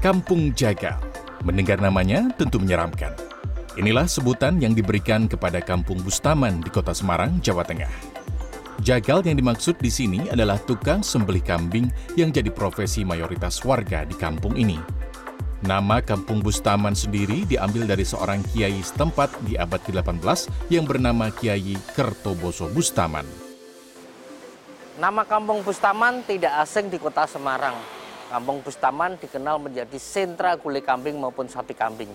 Kampung Jagal. Mendengar namanya tentu menyeramkan. Inilah sebutan yang diberikan kepada Kampung Bustaman di Kota Semarang, Jawa Tengah. Jagal yang dimaksud di sini adalah tukang sembelih kambing yang jadi profesi mayoritas warga di kampung ini. Nama Kampung Bustaman sendiri diambil dari seorang kiai setempat di abad ke-18 yang bernama Kiai Kertoboso Bustaman. Nama Kampung Bustaman tidak asing di kota Semarang. Kampung Bustaman dikenal menjadi sentra gulai kambing maupun sapi kambing.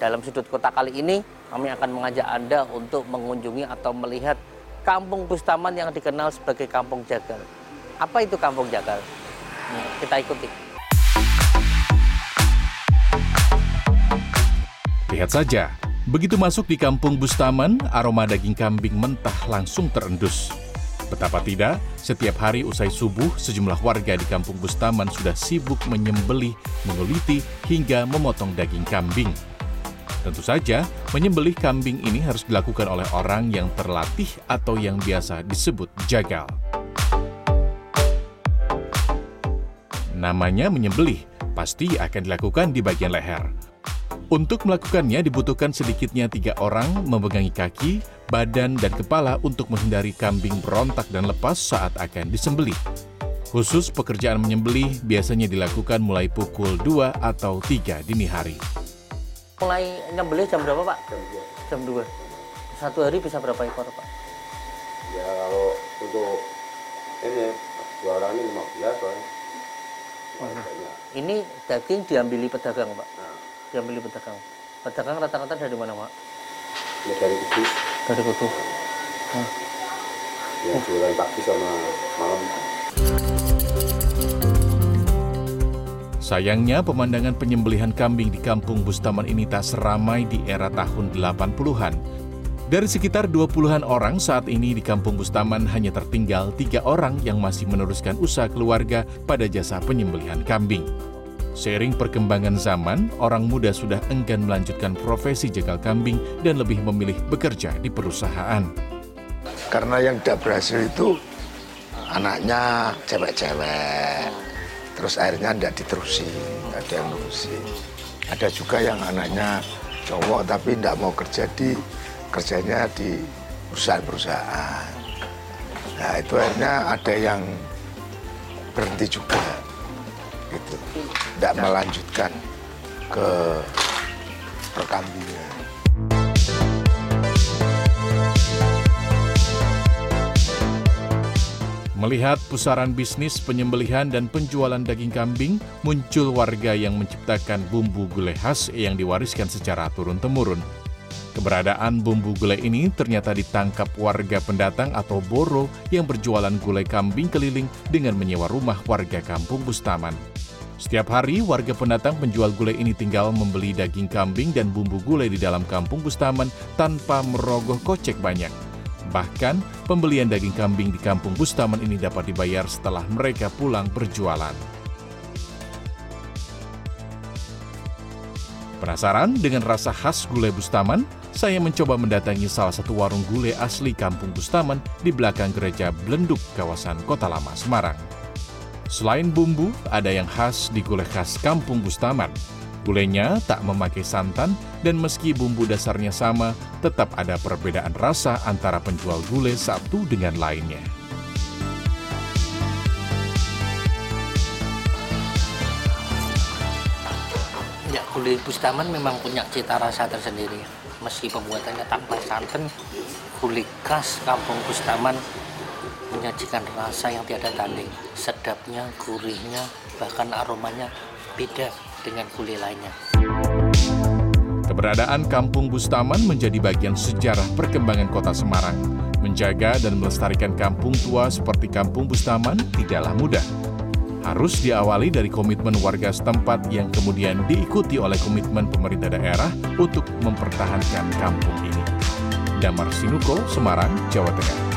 Dalam sudut kota kali ini, kami akan mengajak Anda untuk mengunjungi atau melihat Kampung Bustaman yang dikenal sebagai Kampung Jagal. Apa itu Kampung Jagal? Kita ikuti. Lihat saja, begitu masuk di kampung Bustaman, aroma daging kambing mentah langsung terendus. Betapa tidak, setiap hari usai subuh, sejumlah warga di kampung Bustaman sudah sibuk menyembelih, menguliti, hingga memotong daging kambing. Tentu saja, menyembelih kambing ini harus dilakukan oleh orang yang terlatih atau yang biasa disebut jagal. Namanya menyembelih, pasti akan dilakukan di bagian leher. Untuk melakukannya dibutuhkan sedikitnya tiga orang memegangi kaki, badan, dan kepala untuk menghindari kambing berontak dan lepas saat akan disembelih. Khusus pekerjaan menyembelih biasanya dilakukan mulai pukul 2 atau 3 dini hari. Mulai nyembelih jam berapa Pak? Jam 2. Jam 2. Satu hari bisa berapa ekor Pak? Ya kalau untuk ini dua orang ini 15 Pak. Ini daging diambili pedagang Pak? Nah beli pedagang pedagang rata-rata dari mana pak ya dari kudus dari kudus hmm. yang jualan pagi sama malam Sayangnya pemandangan penyembelihan kambing di kampung Bustaman ini tak seramai di era tahun 80-an. Dari sekitar 20-an orang saat ini di kampung Bustaman hanya tertinggal tiga orang yang masih meneruskan usaha keluarga pada jasa penyembelihan kambing. Seiring perkembangan zaman, orang muda sudah enggan melanjutkan profesi jagal kambing dan lebih memilih bekerja di perusahaan. Karena yang tidak berhasil itu anaknya cewek-cewek, terus akhirnya tidak diterusi, tidak ada yang terusi. Ada juga yang anaknya cowok tapi tidak mau kerja di kerjanya di perusahaan-perusahaan. Nah itu akhirnya ada yang berhenti juga tidak melanjutkan ke perkambingan. Melihat pusaran bisnis penyembelihan dan penjualan daging kambing, muncul warga yang menciptakan bumbu gulai khas yang diwariskan secara turun-temurun. Keberadaan bumbu gulai ini ternyata ditangkap warga pendatang atau boro yang berjualan gulai kambing keliling dengan menyewa rumah warga kampung Bustaman. Setiap hari, warga pendatang penjual gulai ini tinggal membeli daging kambing dan bumbu gulai di dalam kampung Bustaman tanpa merogoh kocek banyak. Bahkan, pembelian daging kambing di kampung Bustaman ini dapat dibayar setelah mereka pulang berjualan. Penasaran dengan rasa khas gulai Bustaman? Saya mencoba mendatangi salah satu warung gulai asli kampung Bustaman di belakang gereja Belenduk, kawasan Kota Lama, Semarang. Selain bumbu, ada yang khas di gulai khas kampung Bustaman. Gulainya tak memakai santan dan meski bumbu dasarnya sama, tetap ada perbedaan rasa antara penjual gulai satu dengan lainnya. Ya, gulai Bustaman memang punya cita rasa tersendiri. Meski pembuatannya tanpa santan, gulai khas kampung Bustaman menyajikan rasa yang tiada tanding. Sedapnya, gurihnya, bahkan aromanya beda dengan gulai lainnya. Keberadaan Kampung Bustaman menjadi bagian sejarah perkembangan kota Semarang. Menjaga dan melestarikan kampung tua seperti Kampung Bustaman tidaklah mudah. Harus diawali dari komitmen warga setempat yang kemudian diikuti oleh komitmen pemerintah daerah untuk mempertahankan kampung ini. Damar Sinuko, Semarang, Jawa Tengah.